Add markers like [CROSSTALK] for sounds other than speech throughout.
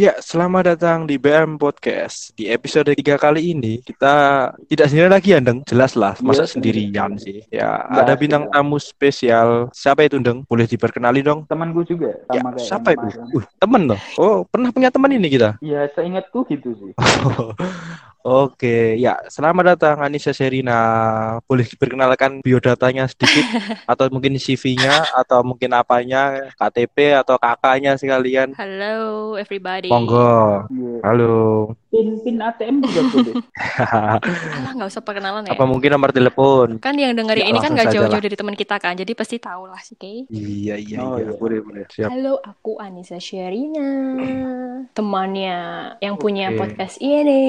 Ya, selamat datang di BM Podcast. Di episode 3 kali ini kita tidak sendiri lagi ya, Deng. Jelas lah, masa Iya, sendirian sih. Ya, Nggak ada bintang lah. tamu spesial. Siapa itu, Deng? Boleh diperkenali dong? temanku juga Ya, sama kayak siapa itu? Uh, temen loh. Oh, pernah punya teman ini kita? Ya seingatku gitu sih. [LAUGHS] Oke, ya selamat datang Anissa Serina. Boleh diperkenalkan biodatanya sedikit [LAUGHS] atau mungkin CV-nya atau mungkin apanya, KTP atau kakaknya sekalian. Hello everybody. Monggo. Iya. Halo. Pin pin ATM juga boleh. [LAUGHS] Alah nggak usah perkenalan ya. Apa mungkin nomor telepon? Kan yang dengerin Ya, ini kan nggak jauh-jauh dari teman kita kan, jadi pasti tahu lah sih, oke? Iya, iya, Oh, iya. iya. Boleh, boleh. Siap. Halo, aku Anissa Sherina, temannya yang punya Oke. podcast ini.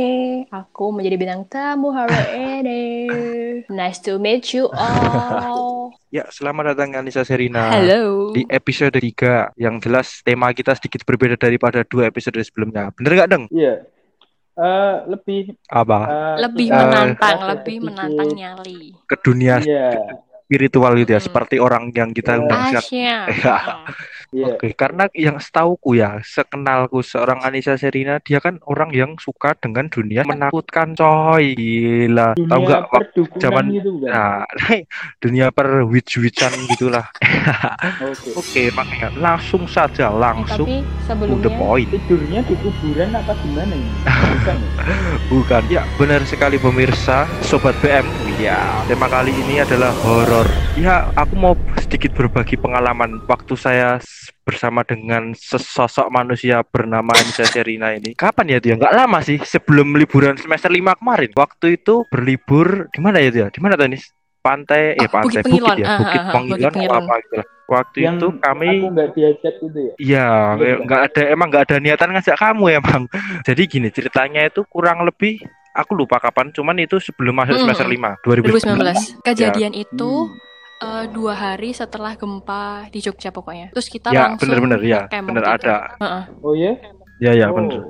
Aku menjadi bintang tamu hari [LAUGHS] ini. Nice to meet you all. [LAUGHS] Ya, selamat datang Anissa Serina. Halo. Di episode 3 yang jelas tema kita sedikit berbeda daripada dua episode sebelumnya. Bener gak, Deng? Iya. Eh lebih Apa? eh, Lebih kita- menantang, lebih menantang nyali. Ke dunia Iya. Spiritual gitu ya, Mm. seperti orang yang kita Ya. undang sekarang. Asia. Iya. Iya. Oke, karena yang setauku ya, sekenalku seorang Anissa Serina, dia kan orang yang suka dengan dunia menakutkan, coy. Gila. Tahu Dunia nggak? Wak- perdukunan zaman- gitu kan. Nah, [LAUGHS] dunia per witch-witchan gitulah. [LAUGHS] Oke. Oke, makanya langsung saja, Eh, langsung tapi to the sebelumnya point. Tidurnya di kuburan apa gimana ini? Bukan? [LAUGHS] Bukan. Ya, benar sekali pemirsa, sobat BM. Ya, tema kali ini adalah horor. Ya, aku mau sedikit berbagi pengalaman waktu saya bersama dengan sesosok manusia bernama Anissa Serina ini. Kapan ya dia? Nggak lama sih, sebelum liburan semester 5 kemarin. Waktu itu berlibur di mana ya dia? Di mana Tanis? Pantai, Oh, eh pantai Bukit Pengilon. ya, Ah, Bukit ah, ah, Pengilon Bukit apa gitu lah. Waktu Yang itu kami aku nggak diajak gitu ya. Iya, nggak ada emang nggak ada niatan ngajak kamu emang. Jadi gini ceritanya itu kurang lebih aku lupa kapan, cuman itu sebelum masuk Mm, semester mm. 5 2019. 2019. Kejadian itu Hmm. eh, dua hari setelah gempa di Jogja pokoknya. Terus kita Ya, langsung bener-bener ya, bener itu. ada. Heeh. Oh ya? Ya ya Oh. bener.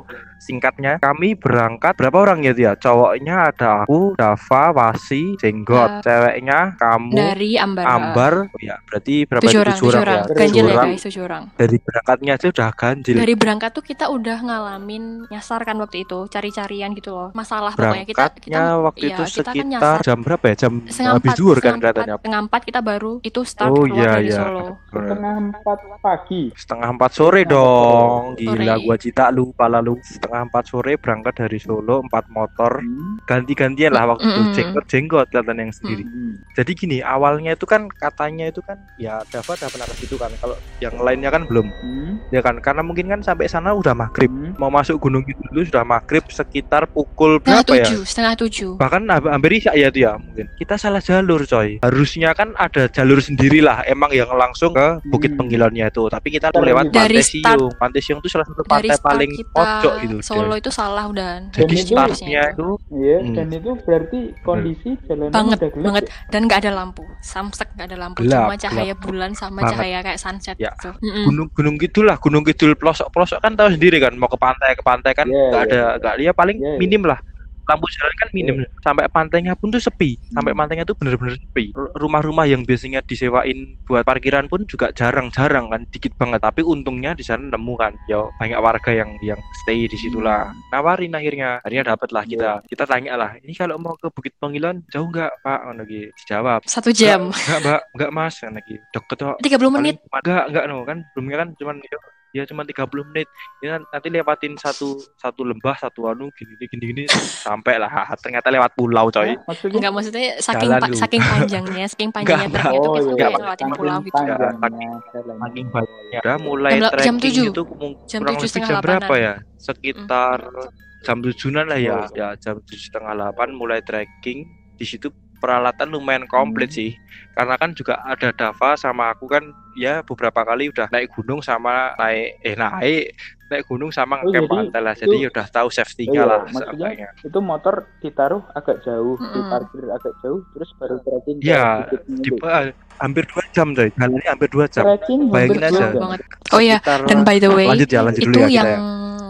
Singkatnya kami berangkat berapa orang ya dia? Cowoknya ada aku, Dava, Wasi, Jenggot. Ya. Ceweknya kamu, Dari Ambar. Ambar. Oh, ya, berarti berapa Tujuh orang, Tujuh tujuh orang orang. ya. Tujuh Ganjil ya orang. guys, tujuh orang. Dari berangkatnya aja udah ganjil. Dari berangkat tuh kita udah ngalamin nyasar kan waktu itu, cari-carian gitu loh. Masalah pokoknya kita kita Berangkatnya waktu iya, itu kita kan sekitar nyasar. jam berapa ya? Jam setengah habis zuhur kan kelihatannya. setengah empat kita baru itu start Oh, keluar iya, dari iya. Solo. Setengah empat pagi. setengah empat sore dong gila Sore. gua cita lupa lalu setengah empat sore berangkat dari Solo empat motor Hmm. ganti-gantian lah waktu itu Mm-mm. jenggot jenggot kelihatan yang sendiri Hmm. jadi gini awalnya itu kan katanya itu kan ya Dava udah pernah ke situ kan kalau yang lainnya kan belum Hmm. ya kan karena mungkin kan sampai sana udah maghrib Hmm. mau masuk gunung itu dulu sudah maghrib sekitar pukul Setengah berapa ya tujuh, setengah tujuh. bahkan hampir isya ya itu ya mungkin kita salah jalur coy harusnya kan ada jalur sendiri lah emang yang langsung ke Bukit Hmm. Pengilonnya itu tapi kita lewat dari Pantai start- Siung Pantai Siung itu salah satu pantai paling kita pojok gitu Solo itu salah udah. jadi Dan itu- startnya itu Iya, Hmm. dan itu berarti kondisi jalanan Banget, udah gelap. banget. ya? Dan nggak ada lampu, samsek nggak ada lampu, Gelap, cuma cahaya bulan sama Banget. cahaya kayak sunset Ya. gitu. Mm-mm. gunung gunung gitulah gunung kidul pelosok pelosok kan tahu sendiri kan mau ke pantai ke pantai kan Iya, nggak iya. ada nggak dia paling Iya, iya. minim lah lampu jalan kan minim. Sampai pantainya pun tuh sepi. Sampai Hmm. pantainya tuh bener-bener sepi. R- rumah-rumah yang biasanya disewain buat parkiran pun juga jarang-jarang kan dikit banget. Tapi untungnya di sana nemu kan ya banyak warga yang yang stay di situlah. Nawarin akhirnya akhirnya dapet lah kita kita tanya lah ini kalau mau ke Bukit Pengilon jauh nggak pak? Ngono gitu. dijawab. Satu jam, Enggak, mbak, enggak mas, kan lagi. Deket kok. 30 menit. Paling cuma- Enggak, enggak no kan? Sebelumnya kan cuman ya, ya cuma 30 menit. Ya nanti lewatin satu satu lembah, satu anu gini gini gini, gini sampai lah. [LAUGHS] Ternyata lewat pulau coy. Hah? Maksudnya? Enggak maksudnya saking pa- dulu. saking panjangnya, saking [LAUGHS] panjangnya Enggak, trek itu Oh, kita iya. Enggak, ngelewatin Saking pulau gitu. panjangnya Saking-. Saking banyaknya. Udah mulai Jam la- jam trekking tujuh. itu kumung- Jam kurang tujuh lebih setengah jam berapa ya? Sekitar jam tujuan lah ya. Oh. Ya jam tujuh setengah delapan mulai trekking. Di situ peralatan lumayan komplit Hmm. sih karena kan juga ada Dava sama aku kan ya beberapa kali udah naik gunung sama naik eh naik naik gunung sama Oh, ngecamp jadi pantai lah jadi itu- ya udah tahu Oh safety-nya iya, lah maksudnya itu motor ditaruh agak jauh, Mm-mm. diparkir agak jauh, terus baru trekking Iya, bukitnya di itu. eh, hampir dua jam coy jalannya hampir dua jam Trekking hampir Bayangin aja. jam. banget. Oh iya, Sekitar- dan by the way, lanjut ya lanjut itu dulu ya kita yang ya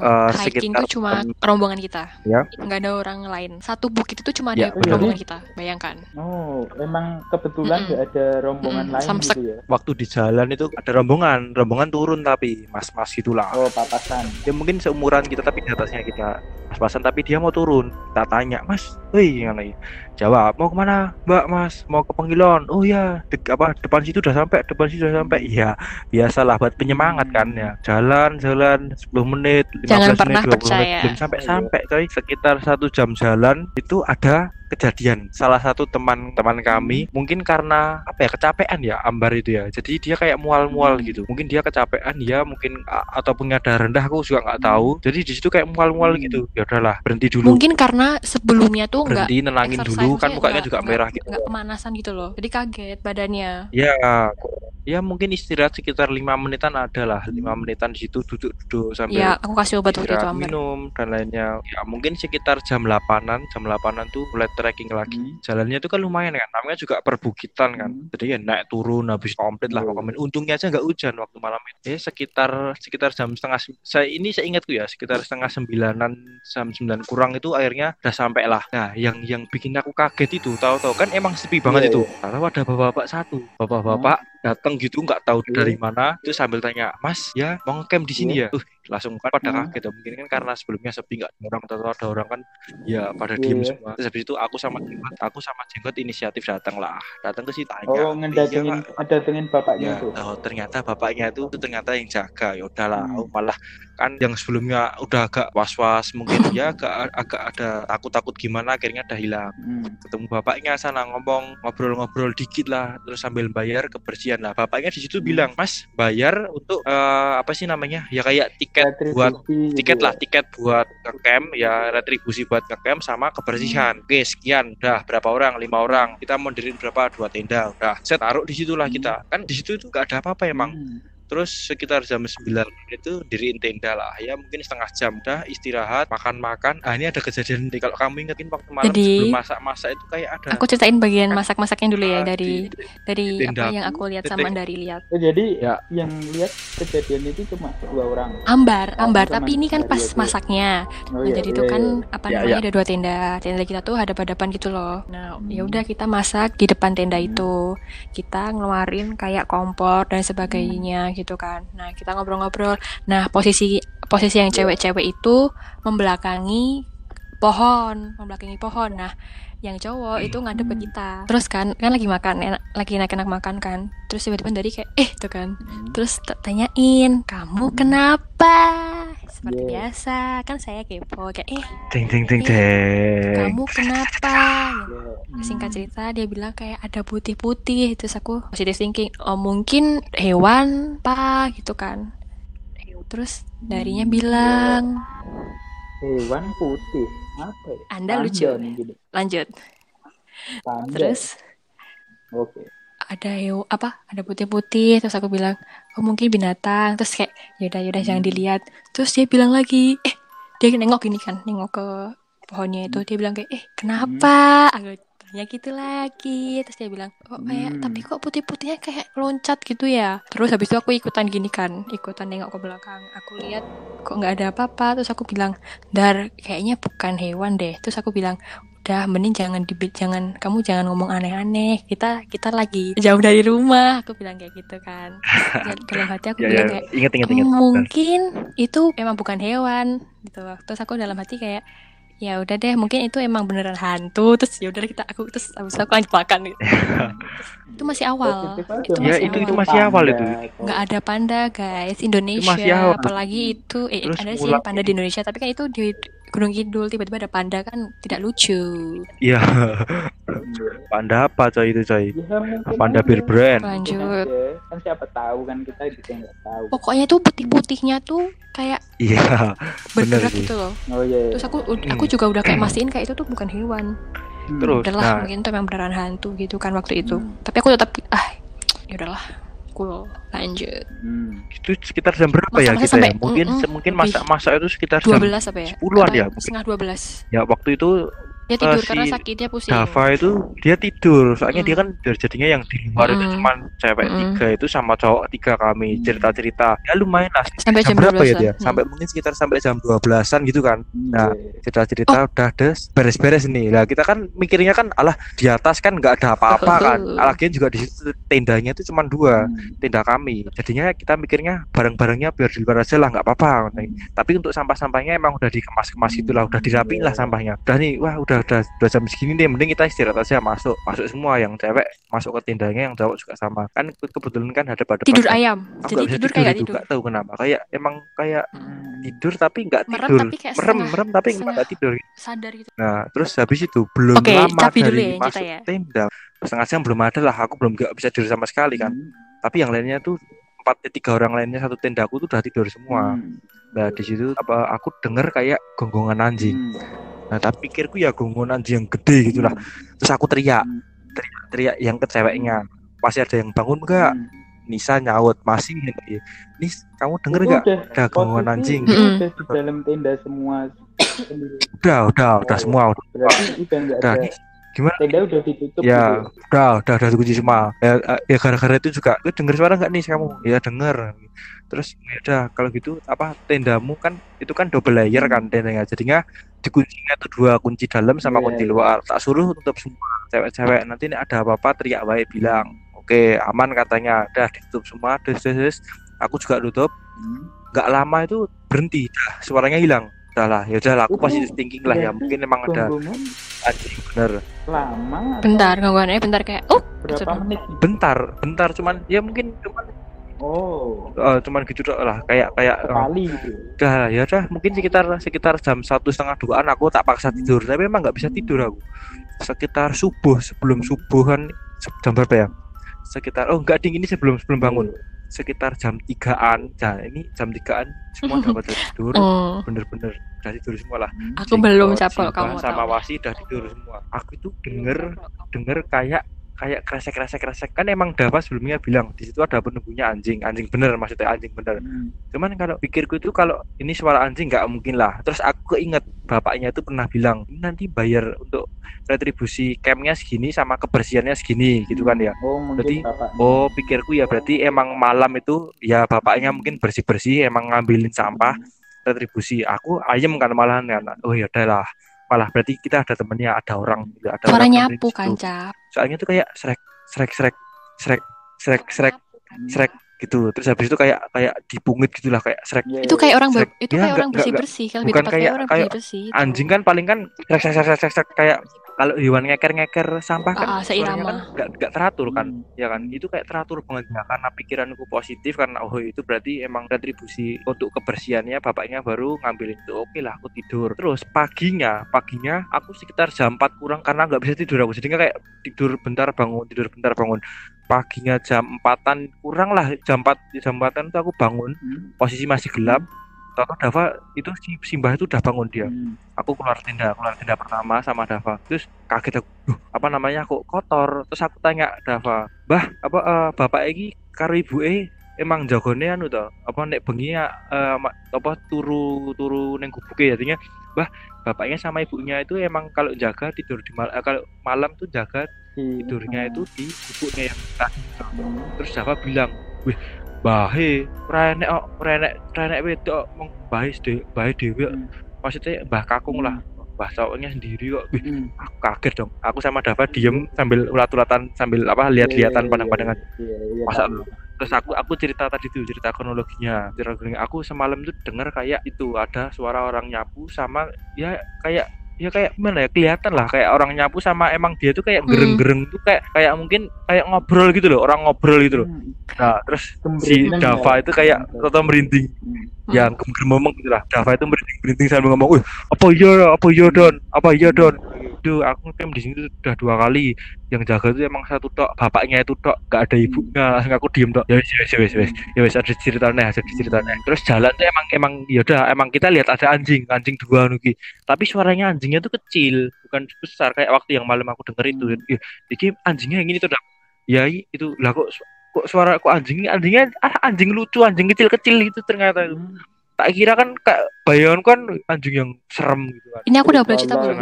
Eh, hiking sekitar tuh cuma em, rombongan kita. Ya. Nggak ada orang lain. Satu bukit itu cuma Ya, ada benar. rombongan kita. Bayangkan. Oh, emang kebetulan nggak ada rombongan Mm-mm, lain samsek. gitu ya? waktu di jalan itu ada rombongan, rombongan turun tapi mas-mas gitulah. Oh, papasan. Dia mungkin seumuran kita tapi di atasnya kita pas-pasan tapi dia mau turun. Kita tanya, "Mas, yang lain." Jawab, "Mau ke mana, Mbak, Mas? Mau ke Penggilon." "Oh ya, dek, apa depan situ udah sampai, depan situ udah sampai." Iya, biasalah buat penyemangat kan ya. Jalan, jalan 10 menit, 15 Jangan menit, pernah 20 menit belum sampai-sampai, coy. Sekitar satu jam jalan itu ada kejadian. Salah satu teman-teman kami mungkin karena apa ya kecapean ya Ambar itu ya. Jadi dia kayak mual-mual Hmm. gitu. Mungkin dia kecapean ya mungkin a- ataupun ada rendah aku juga nggak tahu. Jadi di situ kayak mual-mual Hmm. gitu. Ya udahlah berhenti dulu. Mungkin karena sebelumnya tuh nggak berhenti nenangin dulu. kan mukanya nggak- juga merah gitu. nggak pemanasan gitu loh. Jadi kaget badannya. ya ya mungkin istirahat sekitar lima menitan ada lah. Lima menitan di situ duduk-duduk sambil Ya, aku kasih obat waktu itu Amber. minum dan lainnya. Ya mungkin sekitar jam 8an jam 8an tuh mulai trekking lagi. Hmm. jalannya itu kan lumayan kan namanya juga perbukitan kan. Hmm. jadi ya naik turun habis komplit lah Iya. pokoknya. Untungnya aja nggak hujan waktu malam itu. Ya sekitar sekitar jam setengah saya ini saya ingatku ya sekitar setengah sembilanan jam sembilan kurang itu akhirnya udah sampai lah. Nah yang yang bikin aku kaget itu tahu-tahu kan emang sepi banget Iya, itu. karena ada bapak-bapak satu. Bapak-bapak datang gitu nggak tahu Iya. dari mana itu sambil tanya mas ya mau ngecamp di sini ya uh, langsung kan pada Hmm. kaget mungkin kan karena sebelumnya sepi nggak ada orang atau ada orang kan ya pada Iya, diem semua terus habis itu aku sama jenggot aku sama jenggot inisiatif datang lah datang ke situ tanya Oh, ngedatengin, "Iya, Pak." ngedatengin bapaknya Ya, itu. oh, ternyata bapaknya itu, itu ternyata yang jaga ya udahlah Hmm. aku malah kan yang sebelumnya udah agak was-was mungkin ya agak agak ada takut-takut gimana akhirnya udah hilang Hmm. ketemu bapaknya sana ngomong ngobrol-ngobrol dikit lah terus sambil bayar kebersihan lah bapaknya di situ bilang mas bayar untuk eh, apa sih namanya? Ya kayak tiket buat Retribusi gitu tiket ya. lah tiket buat ngecamp ya retribusi buat ngecamp sama kebersihan. Oke sekian. Udah berapa orang? Lima orang. Kita mau berapa? Dua tenda. Udah set taruh di situlah kita. Kan di situ itu gak ada apa-apa emang. Hmm. Terus sekitar jam 9 itu diriin tenda lah ya mungkin setengah jam udah istirahat makan-makan ah ini ada kejadian nih kalau kamu ingetin waktu malam Jadi- sebelum masak-masak itu kayak ada Aku ceritain bagian masak-masaknya dulu ya ah, dari di- dari di apa yang aku, lihat sama dari lihat. Oh, jadi Ya. yang lihat kejadian itu cuma dua orang. Ambar, Oh, ambar. Tapi ini kan pas aku. masaknya. Oh, Nah, iya, jadi iya, itu kan iya. apa Ya, namanya ya. ada dua tenda. Tenda kita tuh hadap-hadapan gitu loh. Nah, Hmm. ya udah kita masak di depan tenda Hmm. itu. Kita ngeluarin kayak kompor dan sebagainya gitu kan. Nah, kita ngobrol-ngobrol. Nah, posisi posisi yang cewek-cewek itu membelakangi pohon, membelakangi pohon. Nah, yang cowok itu ngadep ke kita. Terus kan kan lagi makan, enak, lagi enak-enak makan kan. Terus tiba-tiba dari kayak eh tuh kan. Terus t- tanyain, "Kamu kenapa?" Seperti Yeah. biasa, kan saya kepo kayak, "Eh, ting ting ting Eh, kamu kenapa?" Iya. Singkat cerita dia bilang kayak ada putih-putih. Terus aku positive thinking, "Oh, mungkin hewan, Pak." gitu kan. Terus darinya bilang, Hewan putih. Apa ya? Anda Panda lucu. mungkin. lanjut. Panda. Terus Oke. ada hew apa ada putih-putih terus aku bilang oh mungkin binatang terus kayak yaudah yaudah jangan dilihat terus dia bilang lagi eh dia nengok gini kan nengok ke pohonnya itu dia bilang kayak eh kenapa aku tanya gitu lagi. Terus dia bilang kok kayak Hmm. tapi kok putih-putihnya kayak loncat gitu ya? Terus habis itu aku ikutan gini kan ikutan nengok ke belakang. Aku lihat kok nggak ada apa-apa. Terus aku bilang dar kayaknya bukan hewan deh. Terus aku bilang udah mending jangan dibit jangan kamu jangan ngomong aneh-aneh. Kita kita lagi jauh dari rumah. Aku bilang kayak gitu kan. Dan [LAUGHS] dalam hati aku ya ya. bilang kayak inget inget "Hmm, inget mungkin itu emang bukan hewan. Gitu. Terus aku dalam hati kayak ya udah deh mungkin itu emang beneran hantu terus ya udah kita aku terus abis itu aku lanjut makan gitu. [LAUGHS] itu masih awal itu Ya, masih itu- awal itu masih awal itu. nggak ada panda guys Indonesia masih awal. apalagi itu eh, Terus ada sih panda di Indonesia tapi kan itu di Gunung Kidul tiba-tiba ada panda kan tidak lucu Iya, panda apa coy itu coy? Ya, Panda bir brand. lanjut. Kan siapa tahu kan kita juga nggak tahu. pokoknya tuh putih-putihnya tuh kayak Iya, bergerak gitu loh Oh iya. terus aku aku juga udah kayak mastiin kayak itu tuh bukan hewan Hmm. terus udahlah nah mungkin itu memang beneran hantu gitu kan waktu itu Hmm. tapi aku tetap ah ya udahlah cool lanjut Hmm. itu sekitar jam berapa ya Masa-masa kita sampai- ya? Mungkin mm-mm, mungkin lebih. masak-masak itu sekitar 12 jam apa ya 10-an Apa ya mungkin. setengah 12 ya waktu itu Dia tidur karena si sakitnya pusing. Dava itu dia tidur soalnya Mm. dia kan dari jadinya yang di luar itu Mm. cuman cewek Mm. tiga itu sama cowok tiga kami Mm. cerita-cerita ya lumayan lah Sampai jam berapa ya 12-an. dia Hmm. sampai mungkin sekitar sampai jam 12-an gitu kan Nah, cerita-cerita udah ada beres-beres nih lah kita kan mikirnya kan alah di atas kan nggak ada apa-apa kan lagian juga di situ tendanya itu cuma dua Hmm. tenda kami jadinya kita mikirnya barang-barangnya biar di luar aja lah nggak apa-apa tapi untuk sampah-sampahnya emang udah dikemas-kemas itulah udah dirapiin lah sampahnya udah nih wah udah udah, udah jam segini nih mending kita istirahat aja masuk masuk semua yang cewek masuk ke tendanya yang cowok juga sama kan ke- kebetulan kan ada pada Tidur ayam. aku Jadi bisa tidur kayak tidur. nggak tahu kenapa kayak emang kayak Hmm. tidur tapi nggak Merem tidur tapi kayak merem setengah- merem tapi nggak tidur Sadar gitu. nah terus habis itu belum Oke, lama dari ya, masuk ya. tenda setengah jam belum ada lah aku belum nggak bisa tidur sama sekali kan Hmm. tapi yang lainnya tuh empat eh, tiga orang lainnya satu tenda aku tuh udah tidur semua Hmm. nah di situ apa aku denger kayak gonggongan anjing Hmm. Nah tapi pikirku ya gonggongan anjing yang gede gitulah terus aku teriak Hmm. teriak yang ke ceweknya masih ada yang bangun enggak Hmm. Nisa nyaut masih Nis kamu denger Itu nggak udah ada gonggongan anjing udah di dalam tenda semua udah udah udah Oh. semua udah udah udah gimana tenda udah ditutup ya gitu. udah udah udah dikunci semua ya, eh, ya gara-gara itu juga denger suara nggak nih kamu ya denger terus ya udah kalau gitu apa tendamu kan itu kan double layer kan tendanya. Jadinya dikuncinya tuh dua kunci dalam sama Iya. kunci luar. Tak suruh tutup semua cewek-cewek nanti ini ada apa-apa teriak wae bilang oke aman katanya. Udah ditutup semua des des des. aku juga tutup. Hmm. nggak lama itu berhenti dah. Suaranya hilang. Udah lah ya udah lah aku Itu positive thinking lah ya. mungkin emang ada anjing bener. Lama atau Bentar, gangguannya bentar kayak, oh, berapa Sudah. menit? Bentar bentar cuman ya mungkin cuman oh. Eh, cuman gitu doang lah kayak kayak eh, sekali gitu. Udah ya udah. Mungkin sekitar sekitar jam satu setengah duaan aku tak paksa tidur. Tapi memang nggak bisa tidur aku. Sekitar subuh sebelum subuhan se- jam berapa ya? Sekitar oh enggak ding ini sebelum sebelum bangun. Sekitar jam tigaan nah ini jam tigaan semua dapat [LAUGHS] tidur. Oh, bener-bener udah tidur semua lah. Hmm. aku belum Jenggot, capel Silva, kamu sama tahu. wasi udah tidur semua. Aku itu denger denger kayak kayak kresek kresek kresek kan emang Dava sebelumnya bilang di situ ada penunggunya anjing anjing bener maksudnya anjing bener Hmm. cuman kalau pikirku itu kalau ini suara anjing nggak mungkin lah terus aku keinget bapaknya itu pernah bilang "Ini nanti bayar untuk retribusi campnya segini sama kebersihannya segini gitu kan ya oh Jadi, bapaknya. oh pikirku ya berarti emang malam itu ya bapaknya mungkin bersih bersih emang ngambilin sampah retribusi aku ayam kan malahan kan oh ya udah lah malah berarti kita ada temennya ada orang juga ada Suara orang nyapu kan. Cap. Soalnya itu kayak srek srek srek srek srek srek srek gitu terus habis itu kayak kayak dipungit gitulah kayak srek. Iya, Itu kayak orang Srek. itu Ya, kayak orang enggak, bersih-bersih, kan lebih Bukan kayak- kayak orang kayak anjing kan paling kan srek srek srek srek, srek, kayak kalau hewan ngeker ngeker sampah kan Ah, seirama. kan nggak nggak teratur kan. Hmm. ya kan? Itu kayak teratur banget. Ya karena pikiranku positif karena oh itu berarti emang retribusi untuk kebersihannya bapaknya baru ngambilin itu oke lah aku tidur. Terus paginya paginya aku sekitar jam 4 kurang karena nggak bisa tidur aku. Jadinya kayak tidur bentar bangun tidur bentar bangun paginya jam empatan kurang lah jam 4 jam empatan itu aku bangun Hmm. posisi masih gelap Tahu Dava itu si Simbah itu udah bangun dia Hmm. aku keluar tenda keluar tenda pertama sama Dava terus kaget aku "Duh, apa namanya kok kotor terus aku tanya Dava bah apa eh, bapak ini karo ibu eh emang jagone anu to apa nek bengi ma- apa turu turu neng gubuke jadinya bah bapaknya sama ibunya itu emang kalau jaga tidur di mal eh, kalau malam tuh jaga Di- tidurnya itu di gubuknya yang tadi Hmm. terus Dava bilang wih bahe renek kok renek renek wedok mong bahe de bahe dhewe kok." Hmm. maksudnya mbah kakung lah mbah cowoknya sendiri kok Wih, Hmm. aku kaget dong aku sama Dava diem sambil ulat-ulatan sambil apa lihat-lihatan Iya, iya, pandang-pandangan iya, Masa? Terus aku aku cerita tadi tuh cerita kronologinya. Cerita kronologi. Aku semalam tuh denger kayak itu ada suara orang nyapu sama ya kayak ya kayak gimana ya kelihatan lah kayak orang nyapu sama emang dia tuh kayak Hmm. gereng-gereng tuh kayak kayak mungkin kayak ngobrol gitu loh orang ngobrol gitu loh. Hmm. nah terus si Gembreng Dava ya. itu kayak atau merinding. Hmm. yang gemeng gitu lah. Dava itu merinding merinding sambil ngomong wih apa iya apa iya don? Apa iya don Duh, aku ngecamp di sini tuh udah dua kali. Yang jaga tuh emang satu tok bapaknya itu tok gak ada ibunya. Langsung aku diem tok. Ya wes ya wes ya wes wes ya wes ada ceritanya ada ceritanya terus jalan tuh emang emang yaudah emang kita lihat ada anjing anjing dua nuki tapi suaranya anjingnya tuh kecil bukan besar kayak waktu yang malam aku denger itu. Jadi anjingnya yang ini tuh dah ya itu. Lah kok kok suara kok anjing anjingnya ah, anjing lucu anjing kecil-kecil gitu ternyata itu. Hmm. tak kira kan kayak bayangan kan anjing yang serem gitu kan. Ini aku udah boleh cerita belum?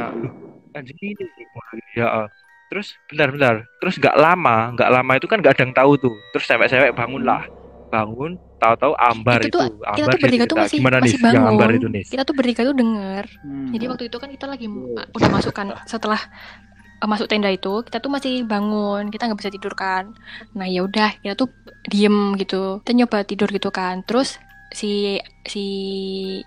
Karena, duh, anjing ini ya eh. terus bentar-bentar terus nggak lama nggak lama itu kan nggak ada yang tahu tuh. Terus cewek-cewek bangun lah bangun tahu-tahu ambar Itu itu, tuh, kita ambar tuh bertiga tuh masih gimana nih masih yang ambar bangun. itu nih Kita tuh bertiga tuh denger. Hmm. Jadi waktu itu kan kita lagi udah masukkan setelah uh, masuk tenda itu kita tuh masih bangun. Kita nggak bisa tidur kan. Nah ya udah kita tuh diem gitu. Kita nyoba tidur gitu kan. Terus si si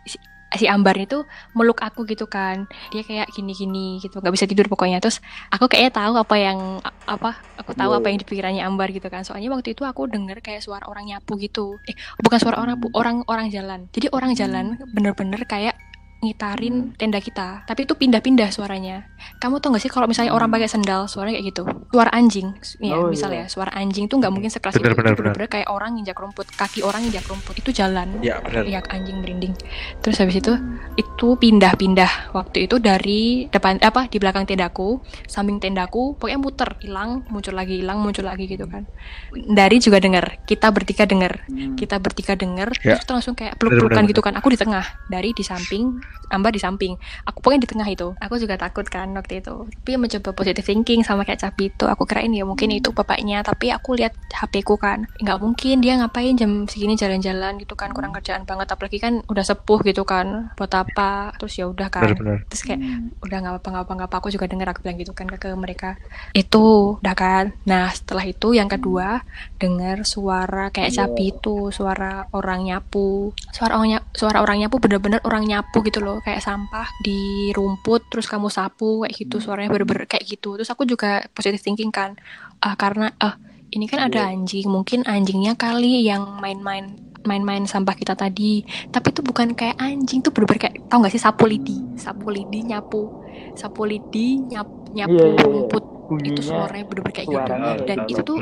si, si Ambar itu meluk aku gitu kan. Dia kayak gini-gini gitu nggak bisa tidur pokoknya. Terus aku kayaknya tahu apa yang apa aku tahu apa yang di pikirannya Ambar gitu kan. Soalnya waktu itu aku denger kayak suara orang nyapu gitu. Eh bukan suara orang orang orang jalan. Jadi orang jalan bener-bener kayak ngitarin tenda kita. Tapi itu pindah-pindah suaranya. Kamu tau gak sih kalau misalnya orang pakai sendal suaranya kayak gitu? Suara anjing. Ya Oh, misalnya iya. suara anjing tuh nggak mungkin sekelas Bener, itu. bener, Itu bener-bener kayak orang injak rumput kaki orang injak rumput. Itu jalan. Ya benar. Ya anjing merinding. Terus habis itu itu pindah-pindah. Waktu itu dari depan apa di belakang tendaku samping tendaku pokoknya muter. Hilang muncul lagi hilang muncul lagi gitu kan. Dari juga dengar kita bertiga dengar Hmm. kita bertiga denger. Ya. terus langsung kayak peluk-pelukan gitu kan. Aku di tengah. Dari di samping Ambar di samping. Aku pokoknya di tengah itu. Aku juga takut kan waktu itu. Tapi mencoba positive thinking sama kayak Capi itu. Aku kirain ya mungkin itu bapaknya. Tapi aku lihat HP ku kan. Nggak mungkin dia ngapain jam segini jalan-jalan gitu kan. Kurang kerjaan banget. Apalagi kan udah sepuh gitu kan. Buat apa? Terus ya udah kan. Benar-benar. Terus kayak Hmm. udah nggak apa-apa nggak apa-apa aku juga denger aku bilang gitu kan ke, ke mereka. Itu udah kan. Nah setelah itu yang kedua dengar suara kayak Iya. capi itu. Suara orang nyapu. Suara orang nyapu, suara orang nyapu bener-bener orang nyapu gitu loh kayak sampah di rumput terus kamu sapu kayak gitu suaranya bener-bener kayak gitu. Terus aku juga positive thinking kan ah karena ah ini kan ada anjing mungkin anjingnya kali yang main-main main-main sampah kita tadi. Tapi itu bukan kayak anjing tuh bener-bener kayak tau gak sih sapu lidi sapu lidi nyapu sapu lidi nyap, nyapu Iya, iya, iya. rumput Bunyinya itu suaranya bener-bener kayak gitu. dan itu tuh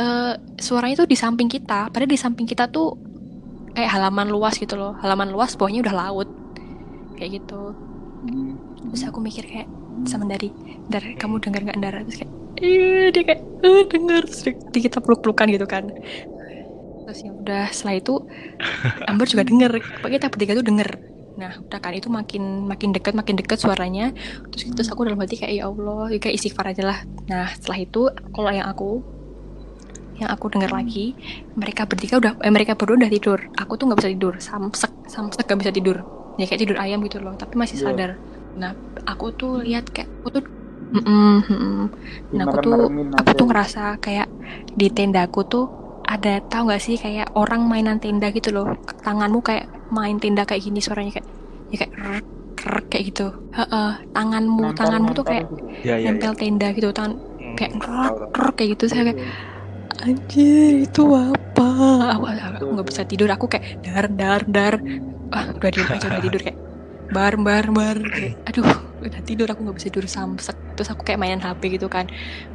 eh, suaranya tuh di samping kita padahal di samping kita tuh kayak halaman luas gitu loh. Halaman luas bawahnya udah laut. Kayak gitu. Hmm. terus aku mikir kayak sama dari dari kamu dengar nggak Ndara terus kayak iya dia kayak eh dengar terus di, kita peluk pelukan gitu kan. Terus ya udah setelah itu [LAUGHS] Amber juga denger. Pokoknya kita bertiga tuh denger. Nah udah kan itu makin makin dekat makin dekat suaranya. Terus terus aku dalam hati kayak ya Allah kayak istighfar aja lah. Nah setelah itu kalau yang aku yang aku dengar lagi mereka bertiga udah eh, mereka berdua udah tidur aku tuh nggak bisa tidur samsek samsek gak bisa tidur ya kayak tidur ayam gitu loh tapi masih Iya. sadar nah aku tuh lihat kayak aku tuh Mm-mm, mm-mm. nah aku tuh aku tuh ngerasa kayak di tendaku tuh ada tahu nggak sih kayak orang mainan tenda gitu loh tanganmu kayak main tenda kayak gini suaranya kayak ya kayak kayak gitu Heeh, tanganmu Nempel- tanganmu tuh nempel kayak gitu. ya ya, nempel tenda gitu tangan Hmm, kayak tahu. rrrt, kayak gitu saya kayak. Anjir itu apa? Aku aku nggak bisa tidur aku kayak dar dar dar. Ah udah diem aja udah tidur kayak bar bar bar. Kayak, aduh udah tidur aku nggak bisa tidur samsek. Terus aku kayak mainan HP gitu kan.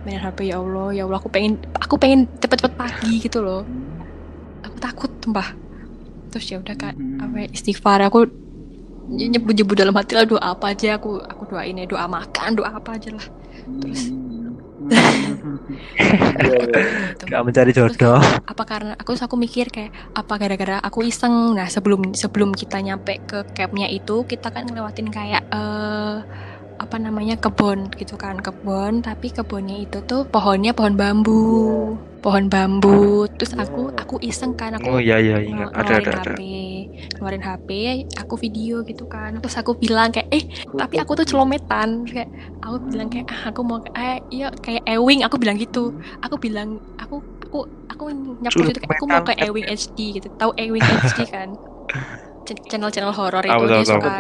Mainan HP ya Allah ya Allah aku pengen aku pengen cepet-cepet pagi gitu loh. Aku takut sumpah. Terus ya udah kan apa ya, istighfar. Aku nyebut-nyebut dalam hati lah doa apa aja. Aku aku doain ya doa makan doa apa aja lah. Terus Hmm. Iya, iya. gitu. Gak mencari jodoh. Apa karena aku terus aku mikir kayak apa gara-gara aku iseng. Nah sebelum sebelum kita nyampe ke campnya itu kita kan ngelewatin kayak eh apa namanya kebun gitu kan kebun tapi kebunnya itu tuh pohonnya pohon bambu pohon bambu. Terus aku Iya. aku iseng kan oh aku iya iya. Ingat ada ngeluarin ada ada. HP ngeluarin HP aku video gitu kan. Terus aku bilang kayak eh tapi aku tuh celometan. Kayak aku bilang kayak ah, aku mau eh iya kayak Ewing aku bilang gitu. Aku bilang aku aku aku nyapu itu kayak aku mau ke Celometan. Ewing HD gitu. Tahu Ewing HD kan [LAUGHS] channel-channel horor itu Tahu, dia tahu, tahu. suka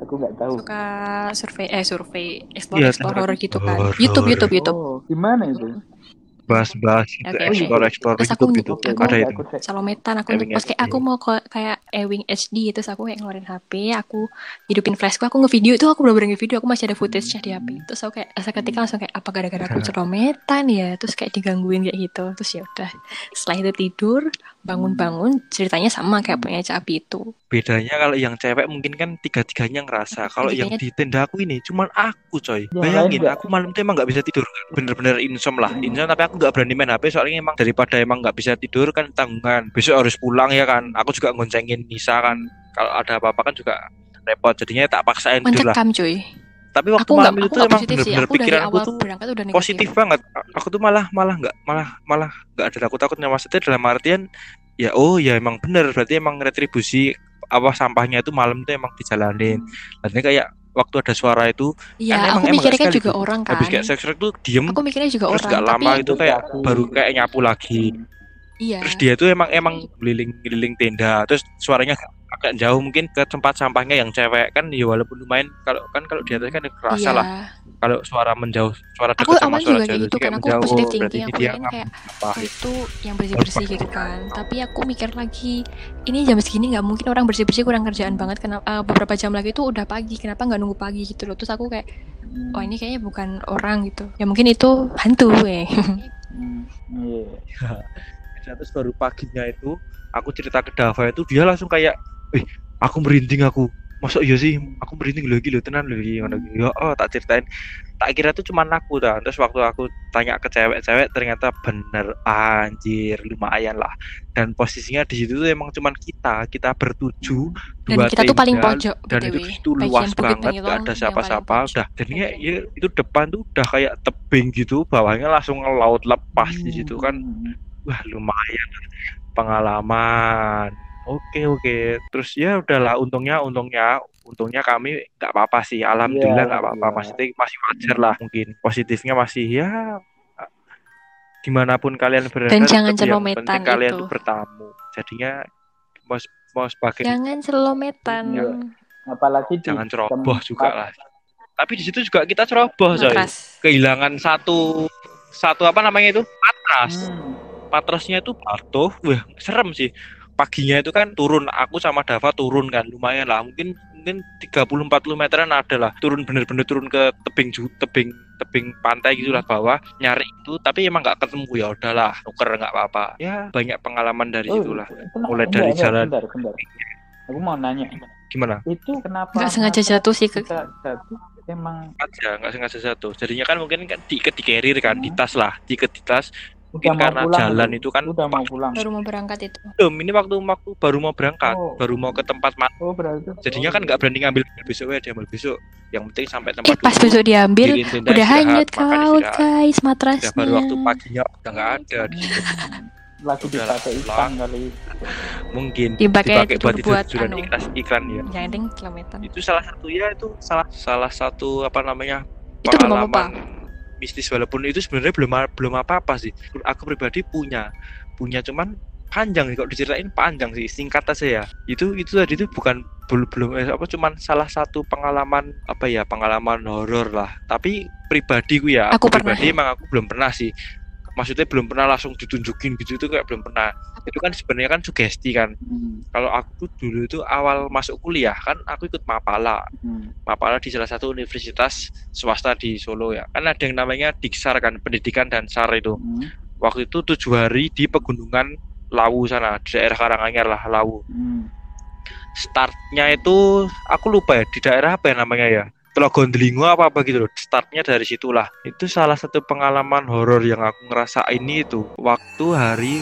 aku nggak tahu. suka survei eh survei explore Iya, explore horor gitu kan. YouTube YouTube YouTube. Oh gimana itu? Bahas-bahas gitu Oke, oke. explore explore Terus gitu aku- gitu. Oke, Aku- ada oke, itu. Salometan aku pas kayak aku mau ke kayak Ewing HD terus aku kayak ngeluarin HP aku hidupin flashku aku ngevideo itu aku bener-bener ngevideo aku masih ada footage-nya di HP terus aku kayak seketika langsung kayak apa gara-gara aku celometan ya? Terus kayak digangguin kayak gitu. Terus ya udah setelah itu tidur bangun-bangun ceritanya sama kayak punya Capi itu bedanya kalau yang cewek mungkin kan tiga-tiganya ngerasa kalau yang di tenda aku ini cuman aku coy. Yang bayangin aku malam itu emang nggak bisa tidur kan? Bener-bener insom lah insom tapi aku nggak berani main HP soalnya emang daripada emang nggak bisa tidur kan tanggungan. Besok harus pulang ya kan? Aku juga ngoncengin Nisa kan. Kalau ada apa-apa kan juga repot jadinya tak paksain tidur lah mencekam cuy tapi waktu aku malam aku itu nggak emang bener-bener aku pikiran aku tuh positif banget. Aku tuh malah malah nggak malah malah nggak ada takut takutnya. Maksudnya dalam artian ya oh ya emang bener. Berarti emang retribusi apa sampahnya itu malam itu emang dijalanin. Artinya kayak waktu ada suara itu kan emang- aku emang mikirnya kan juga tuh. orang kan. habis kayak seks tuh diem Aku mikirnya juga terus orang, nggak lama itu kayak baru kayak nyapu lagi iya. terus dia tuh emang emang keliling keliling tenda terus suaranya agak jauh mungkin ke tempat sampahnya yang cewek kan ya walaupun lumayan kalau kan kalau di atas kan kerasa iya. lah kalau suara menjauh suara Aku dekat sama awalnya suara juga jauh gitu kan, aku menjauh positif ini aku dia kayak apa itu yang bersih-bersih gitu kan. Tapi aku mikir lagi, ini jam segini nggak mungkin orang bersih-bersih kurang kerjaan banget. Kenapa eh, beberapa jam lagi itu udah pagi, kenapa nggak nunggu pagi gitu loh. Terus aku kayak, oh ini kayaknya bukan orang gitu. Ya mungkin itu hantu eh. [LAUGHS] [LAUGHS] Hmm, iya. Nah, terus baru paginya itu aku cerita ke Dava itu dia langsung kayak eh aku merinding aku masuk iya sih aku merinding lagi lo tenan lho iki ngono iki. ya oh tak ceritain tak kira itu cuma aku dah terus waktu aku tanya ke cewek-cewek ternyata bener anjir lumayan lah dan posisinya di situ tuh emang cuman kita kita bertuju Dan dua kita tuh paling pojok dan BTW. itu Bagian luas banget gak ada siapa-siapa udah dan ya, ya, itu depan tuh udah kayak tebing gitu bawahnya langsung laut lepas di situ kan Hmm. Wah lumayan pengalaman. Oke oke. Terus ya udahlah untungnya untungnya untungnya kami nggak apa-apa sih. Alhamdulillah nggak apa-apa. alhamdulillah. masih masih wajar lah. Mungkin positifnya masih ya di mana pun kalian berada Dan jangan celometan penting kalian itu. tuh bertamu. Jadinya mau mau sebagai Jangan selometan. Iya. Apalagi di jangan ceroboh tempat- juga lah. Tapi di situ juga kita ceroboh coy. Kehilangan satu satu apa namanya itu? Matras. Hmm. Matrasnya itu patuh, wah serem sih. Paginya itu kan turun, aku sama Dava turun kan, lumayan lah, mungkin mungkin 30-40 meteran ada lah, turun bener-bener turun ke tebing ju- tebing tebing pantai gitulah bawah, nyari itu, tapi emang nggak ketemu ya udahlah, nuker nggak apa-apa. Ya banyak pengalaman dari Oh, situlah. kenapa- Mulai bentar, dari bentar, jalan. Bentar, bentar. Aku mau nanya. Gimana? Itu kenapa? Nggak sengaja jatuh sih ke jatuh emang Aja nggak sengaja jatuh. Jadinya kan mungkin kan di carrier kan, di Hmm. tas lah, diikat di tas. Mungkin udah mau karena pulang jalan belum? itu kan udah mau pulang. baru mau berangkat itu. belum. Ini waktu waktu baru mau berangkat, Oh. baru mau ke tempat ma- Oh berarti. Jadinya oh, kan nggak berani ngambil besok ya diambil besok. Yang penting sampai Eh tempat pas dulu, besok diambil udah hanyut ke laut guys Udah matrasnya. baru waktu paginya udah nggak ada di situ. [LAUGHS] Lagi dipakai ikan kali. Mungkin Dipakai dipakai buat buat anu. iklan iklan ya. Yang penting kilometer. Itu salah satu ya itu salah salah satu apa namanya Itu apa? Mistis walaupun itu sebenarnya belum belum apa apa sih. Aku pribadi punya punya cuman panjang kok diceritain panjang sih singkat aja ya itu itu tadi itu bukan belum belum eh, apa cuman salah satu pengalaman apa ya pengalaman horor lah tapi pribadi gue ya Aku pernah. pribadi emang aku belum pernah sih maksudnya belum pernah langsung ditunjukin gitu itu kayak belum pernah itu kan sebenarnya kan sugesti kan Hmm. kalau aku tuh dulu itu awal masuk kuliah kan aku ikut mapala Hmm. mapala di salah satu universitas swasta di Solo ya kan ada yang namanya diksar kan pendidikan dan sar itu Hmm. waktu itu tujuh hari di pegunungan Lawu sana di daerah Karanganyar lah Lawu Hmm. startnya itu aku lupa ya di daerah apa ya namanya ya Telogondelingo apa apa gitu loh startnya dari situlah. Itu salah satu pengalaman horor yang aku ngerasain itu waktu hari